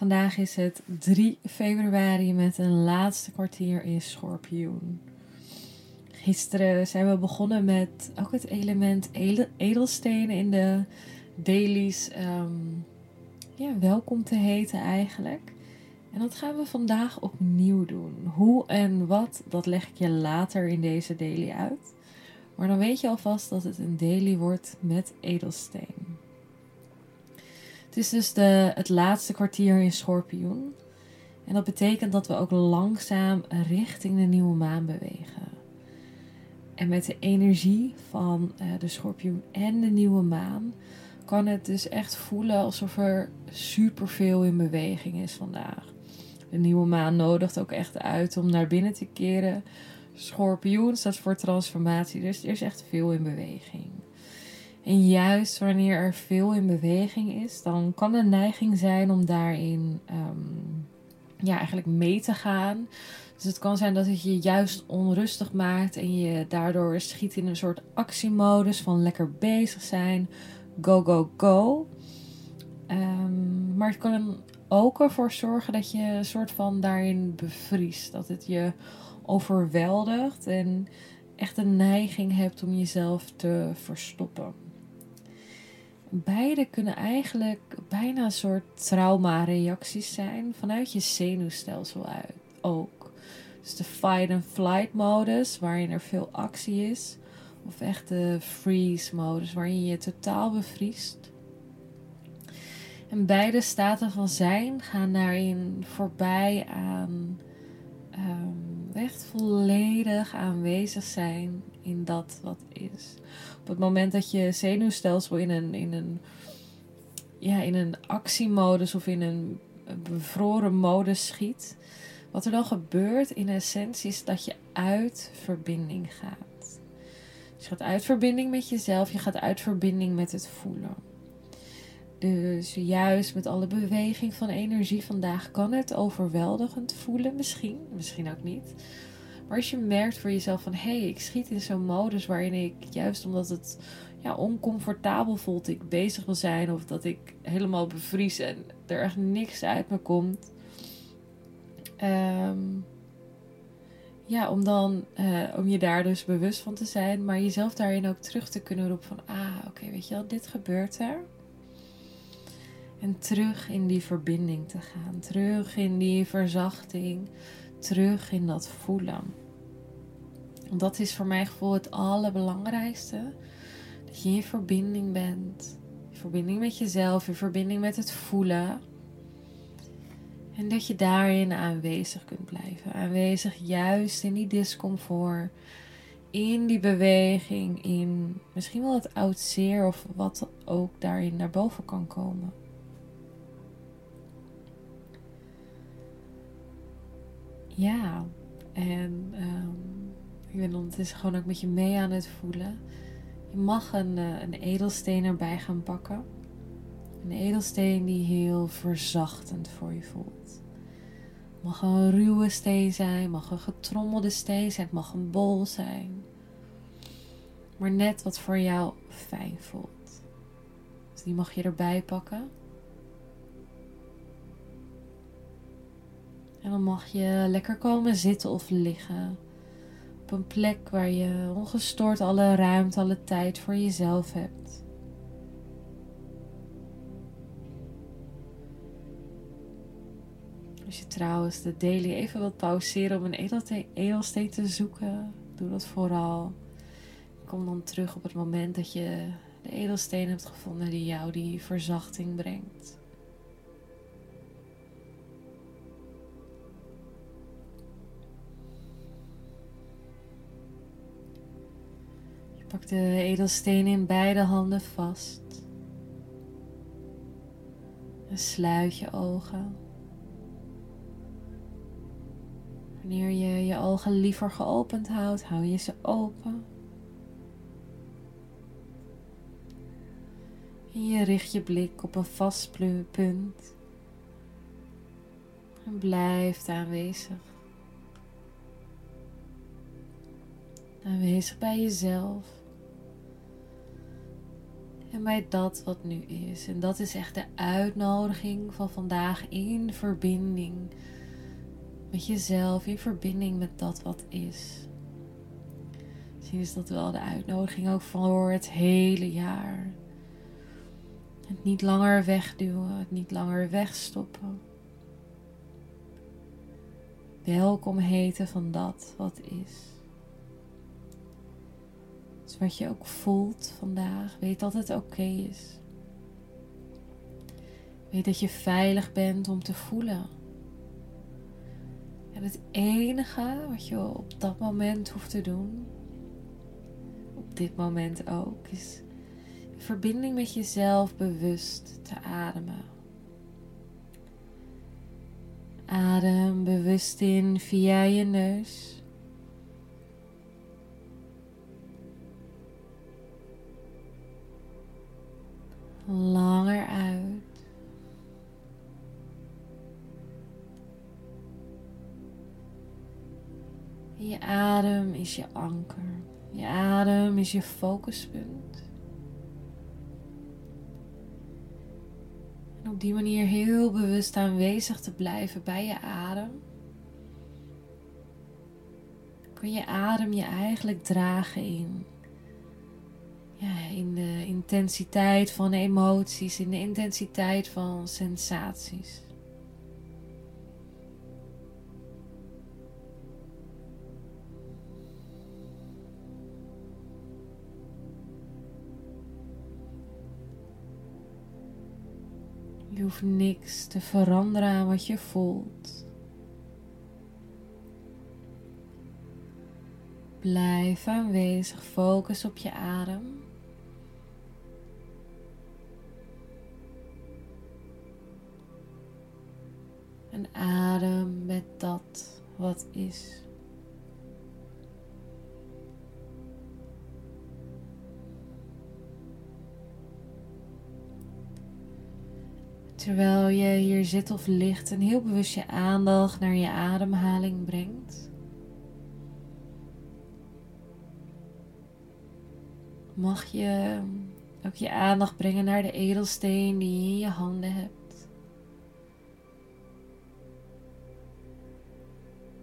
Vandaag is het 3 februari met een laatste kwartier in Schorpioen. Gisteren zijn we begonnen met ook het element edelstenen in de dailies ehm, ja, welkom te heten eigenlijk. En dat gaan we vandaag opnieuw doen. Hoe en wat, dat leg ik je later in deze daily uit. Maar dan weet je alvast dat het een daily wordt met edelsteen. Het is dus de, het laatste kwartier in Schorpioen. En dat betekent dat we ook langzaam richting de nieuwe maan bewegen. En met de energie van uh, de schorpioen en de nieuwe maan kan het dus echt voelen alsof er superveel in beweging is vandaag. De nieuwe maan nodigt ook echt uit om naar binnen te keren. Schorpioen staat voor transformatie, dus er is echt veel in beweging. En juist wanneer er veel in beweging is, dan kan de neiging zijn om daarin um, ja, eigenlijk mee te gaan. Dus het kan zijn dat het je juist onrustig maakt en je daardoor schiet in een soort actiemodus van lekker bezig zijn, go, go, go. Um, maar het kan ook ervoor zorgen dat je een soort van daarin bevriest. Dat het je overweldigt en echt een neiging hebt om jezelf te verstoppen. Beide kunnen eigenlijk bijna een soort trauma-reacties zijn vanuit je zenuwstelsel uit ook. Dus de fight and flight modus, waarin er veel actie is. Of echt de freeze modus, waarin je je totaal bevriest. En beide staten van zijn gaan daarin voorbij aan um, echt volledig aanwezig zijn in dat wat is. Op het moment dat je zenuwstelsel in een, in een, ja, in een actiemodus of in een bevroren modus schiet, wat er dan gebeurt in essentie is dat je uit verbinding gaat. Je gaat uit verbinding met jezelf, je gaat uit verbinding met het voelen. Dus juist met alle beweging van energie vandaag kan het overweldigend voelen, misschien, misschien ook niet. Maar als je merkt voor jezelf van hé, hey, ik schiet in zo'n modus waarin ik juist omdat het ja, oncomfortabel voelt, ik bezig wil zijn of dat ik helemaal bevries en er echt niks uit me komt. Um, ja, om dan uh, om je daar dus bewust van te zijn, maar jezelf daarin ook terug te kunnen roepen van ah, oké, weet je wel, dit gebeurt er. En terug in die verbinding te gaan, terug in die verzachting, terug in dat voelen. Dat is voor mijn gevoel het allerbelangrijkste. Dat je in verbinding bent. In verbinding met jezelf, in verbinding met het voelen. En dat je daarin aanwezig kunt blijven. Aanwezig juist in die discomfort. In die beweging. In misschien wel het oud zeer of wat ook daarin naar boven kan komen. Ja, en um, ik ben ondertussen gewoon ook met je mee aan het voelen. Je mag een, uh, een edelsteen erbij gaan pakken. Een edelsteen die heel verzachtend voor je voelt. Het mag een ruwe steen zijn, mag een getrommelde steen zijn, het mag een bol zijn. Maar net wat voor jou fijn voelt. Dus die mag je erbij pakken. En dan mag je lekker komen zitten of liggen. Op een plek waar je ongestoord alle ruimte, alle tijd voor jezelf hebt. Als je trouwens de daily even wilt pauzeren om een edelsteen te zoeken, doe dat vooral. Kom dan terug op het moment dat je de edelsteen hebt gevonden die jou die verzachting brengt. Pak de edelsteen in beide handen vast. En sluit je ogen. Wanneer je je ogen liever geopend houdt, hou je ze open. En je richt je blik op een vast punt. En blijft aanwezig. Aanwezig bij jezelf. En bij dat wat nu is. En dat is echt de uitnodiging van vandaag in verbinding met jezelf, in verbinding met dat wat is. Misschien is dat wel de uitnodiging ook voor het hele jaar. Het niet langer wegduwen, het niet langer wegstoppen. Welkom heten van dat wat is. Wat je ook voelt vandaag, weet dat het oké is. Weet dat je veilig bent om te voelen. En het enige wat je op dat moment hoeft te doen, op dit moment ook, is in verbinding met jezelf bewust te ademen. Adem bewust in via je neus. Langer uit. Je adem is je anker. Je adem is je focuspunt. En op die manier heel bewust aanwezig te blijven bij je adem. Kun je adem je eigenlijk dragen in. Intensiteit van emoties, in de intensiteit van sensaties. Je hoeft niks te veranderen aan wat je voelt. Blijf aanwezig, focus op je adem. Adem met dat wat is. Terwijl je hier zit of ligt en heel bewust je aandacht naar je ademhaling brengt. Mag je ook je aandacht brengen naar de edelsteen die je in je handen hebt.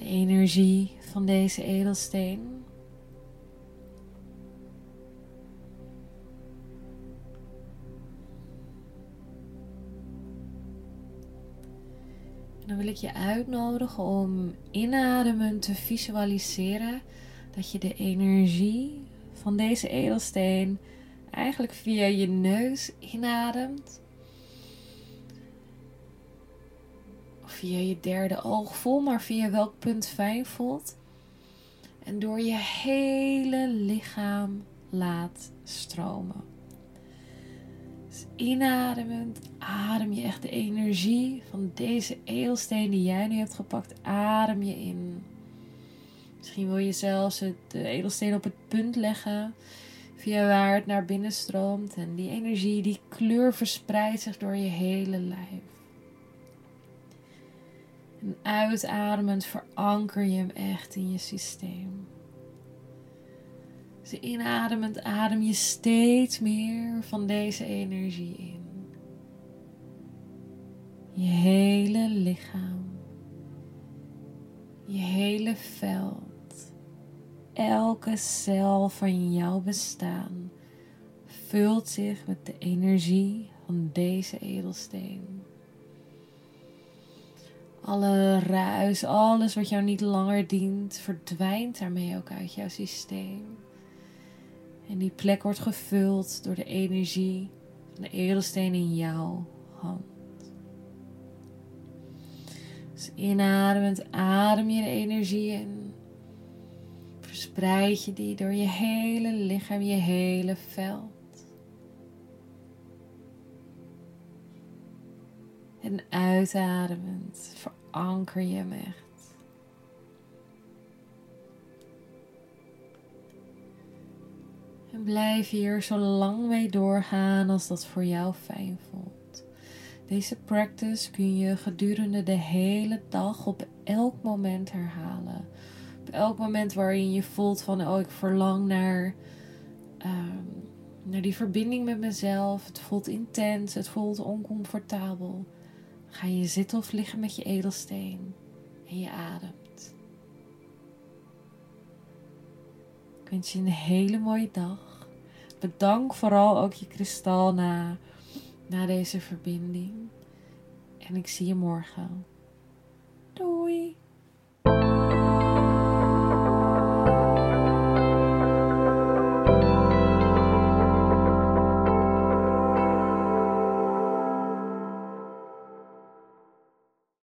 De energie van deze edelsteen. dan wil ik je uitnodigen om inademend te visualiseren dat je de energie van deze edelsteen eigenlijk via je neus inademt. Via je derde oog vol, maar via welk punt fijn voelt. En door je hele lichaam laat stromen. Dus inademend adem je echt de energie van deze eelsteen die jij nu hebt gepakt, adem je in. Misschien wil je zelfs de edelsteen op het punt leggen via waar het naar binnen stroomt. En die energie, die kleur verspreidt zich door je hele lijf. En uitademend veranker je hem echt in je systeem. Dus inademend adem je steeds meer van deze energie in. Je hele lichaam. Je hele veld. Elke cel van jouw bestaan vult zich met de energie van deze edelsteen. Alle ruis, alles wat jou niet langer dient, verdwijnt daarmee ook uit jouw systeem. En die plek wordt gevuld door de energie van de edelsteen in jouw hand. Dus inademend adem je de energie in. Verspreid je die door je hele lichaam, je hele veld. En uitademend veranker je hem echt. En blijf hier zo lang mee doorgaan als dat voor jou fijn voelt. Deze practice kun je gedurende de hele dag op elk moment herhalen. Op elk moment waarin je voelt van oh ik verlang naar, um, naar die verbinding met mezelf. Het voelt intens, het voelt oncomfortabel. Ga je zitten of liggen met je edelsteen en je ademt. Ik wens je een hele mooie dag. Bedank vooral ook je kristal na, na deze verbinding. En ik zie je morgen. Doei!